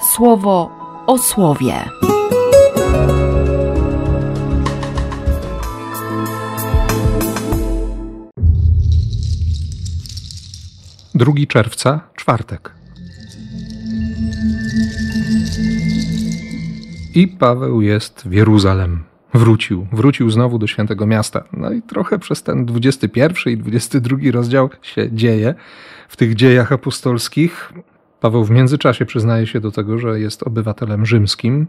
słowo o słowie. Drugi czerwca, czwartek. I Paweł jest w Jeruzalem. Wrócił, wrócił znowu do świętego miasta. No i trochę przez ten 21 i 22 rozdział się dzieje w tych dziejach apostolskich. Paweł w międzyczasie przyznaje się do tego, że jest obywatelem rzymskim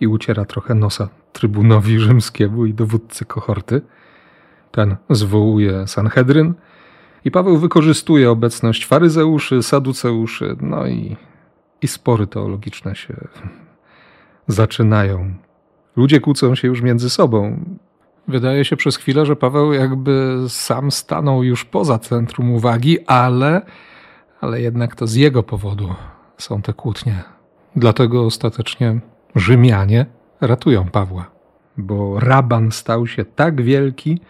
i uciera trochę nosa trybunowi rzymskiemu i dowódcy kohorty. Ten zwołuje Sanhedryn i Paweł wykorzystuje obecność faryzeuszy, saduceuszy, no i, i spory teologiczne się zaczynają. Ludzie kłócą się już między sobą. Wydaje się przez chwilę, że Paweł jakby sam stanął już poza centrum uwagi, ale, ale jednak to z jego powodu są te kłótnie. Dlatego ostatecznie Rzymianie ratują Pawła, bo raban stał się tak wielki,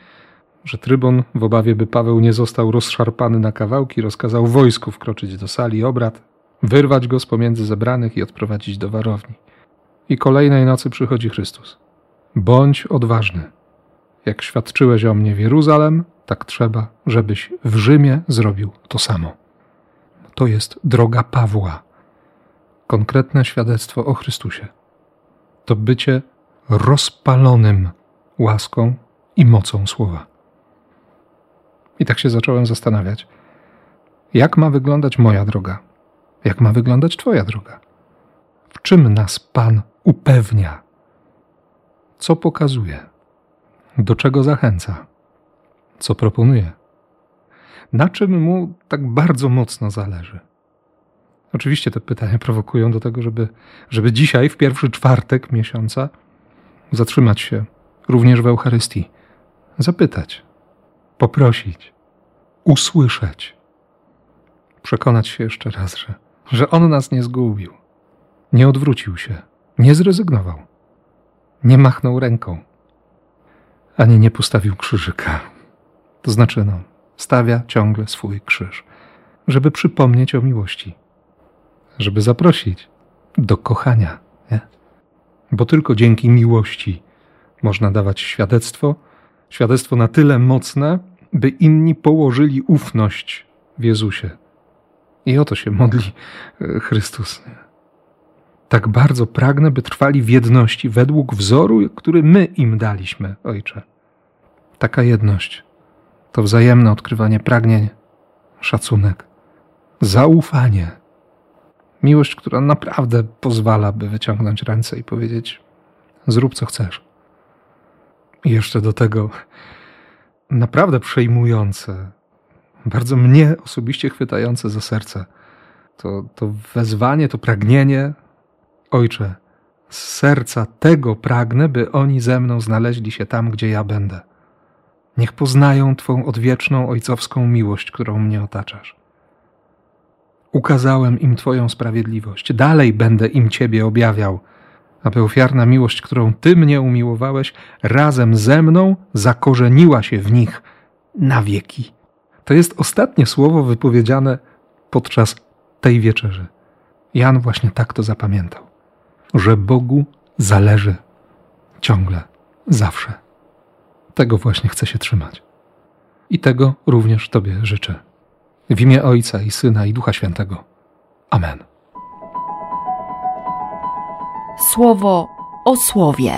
że trybun w obawie, by Paweł nie został rozszarpany na kawałki, rozkazał wojsku wkroczyć do sali obrad, wyrwać go z pomiędzy zebranych i odprowadzić do warowni. I kolejnej nocy przychodzi Chrystus. Bądź odważny. Jak świadczyłeś o mnie w Jeruzalem, tak trzeba, żebyś w Rzymie zrobił to samo. To jest droga Pawła. Konkretne świadectwo o Chrystusie. To bycie rozpalonym łaską i mocą słowa. I tak się zacząłem zastanawiać, jak ma wyglądać moja droga, jak ma wyglądać Twoja droga. W czym nas Pan upewnia? Co pokazuje? Do czego zachęca? Co proponuje? Na czym mu tak bardzo mocno zależy? Oczywiście te pytania prowokują do tego, żeby, żeby dzisiaj, w pierwszy czwartek miesiąca, zatrzymać się również w Eucharystii, zapytać, poprosić, usłyszeć, przekonać się jeszcze raz, że, że On nas nie zgubił, nie odwrócił się, nie zrezygnował, nie machnął ręką, ani nie postawił krzyżyka. To znaczy, no, stawia ciągle swój krzyż, żeby przypomnieć o miłości, żeby zaprosić do kochania, nie? Bo tylko dzięki miłości można dawać świadectwo, świadectwo na tyle mocne, by inni położyli ufność w Jezusie. I o to się modli e, Chrystus. Tak bardzo pragnę, by trwali w jedności według wzoru, który my im daliśmy, Ojcze. Taka jedność to wzajemne odkrywanie pragnień, szacunek, zaufanie. Miłość, która naprawdę pozwala, by wyciągnąć ręce i powiedzieć: Zrób co chcesz. I jeszcze do tego naprawdę przejmujące, bardzo mnie osobiście chwytające za serce. To, to wezwanie, to pragnienie, Ojcze, z serca tego pragnę, by oni ze mną znaleźli się tam, gdzie ja będę. Niech poznają Twą odwieczną ojcowską miłość, którą mnie otaczasz. Ukazałem im Twoją sprawiedliwość, dalej będę im Ciebie objawiał aby ofiarna miłość, którą Ty mnie umiłowałeś, razem ze mną zakorzeniła się w nich na wieki. To jest ostatnie słowo wypowiedziane podczas tej wieczerzy. Jan właśnie tak to zapamiętał, że Bogu zależy ciągle, zawsze. Tego właśnie chce się trzymać. I tego również Tobie życzę. W imię Ojca i Syna i Ducha Świętego. Amen. Słowo o słowie.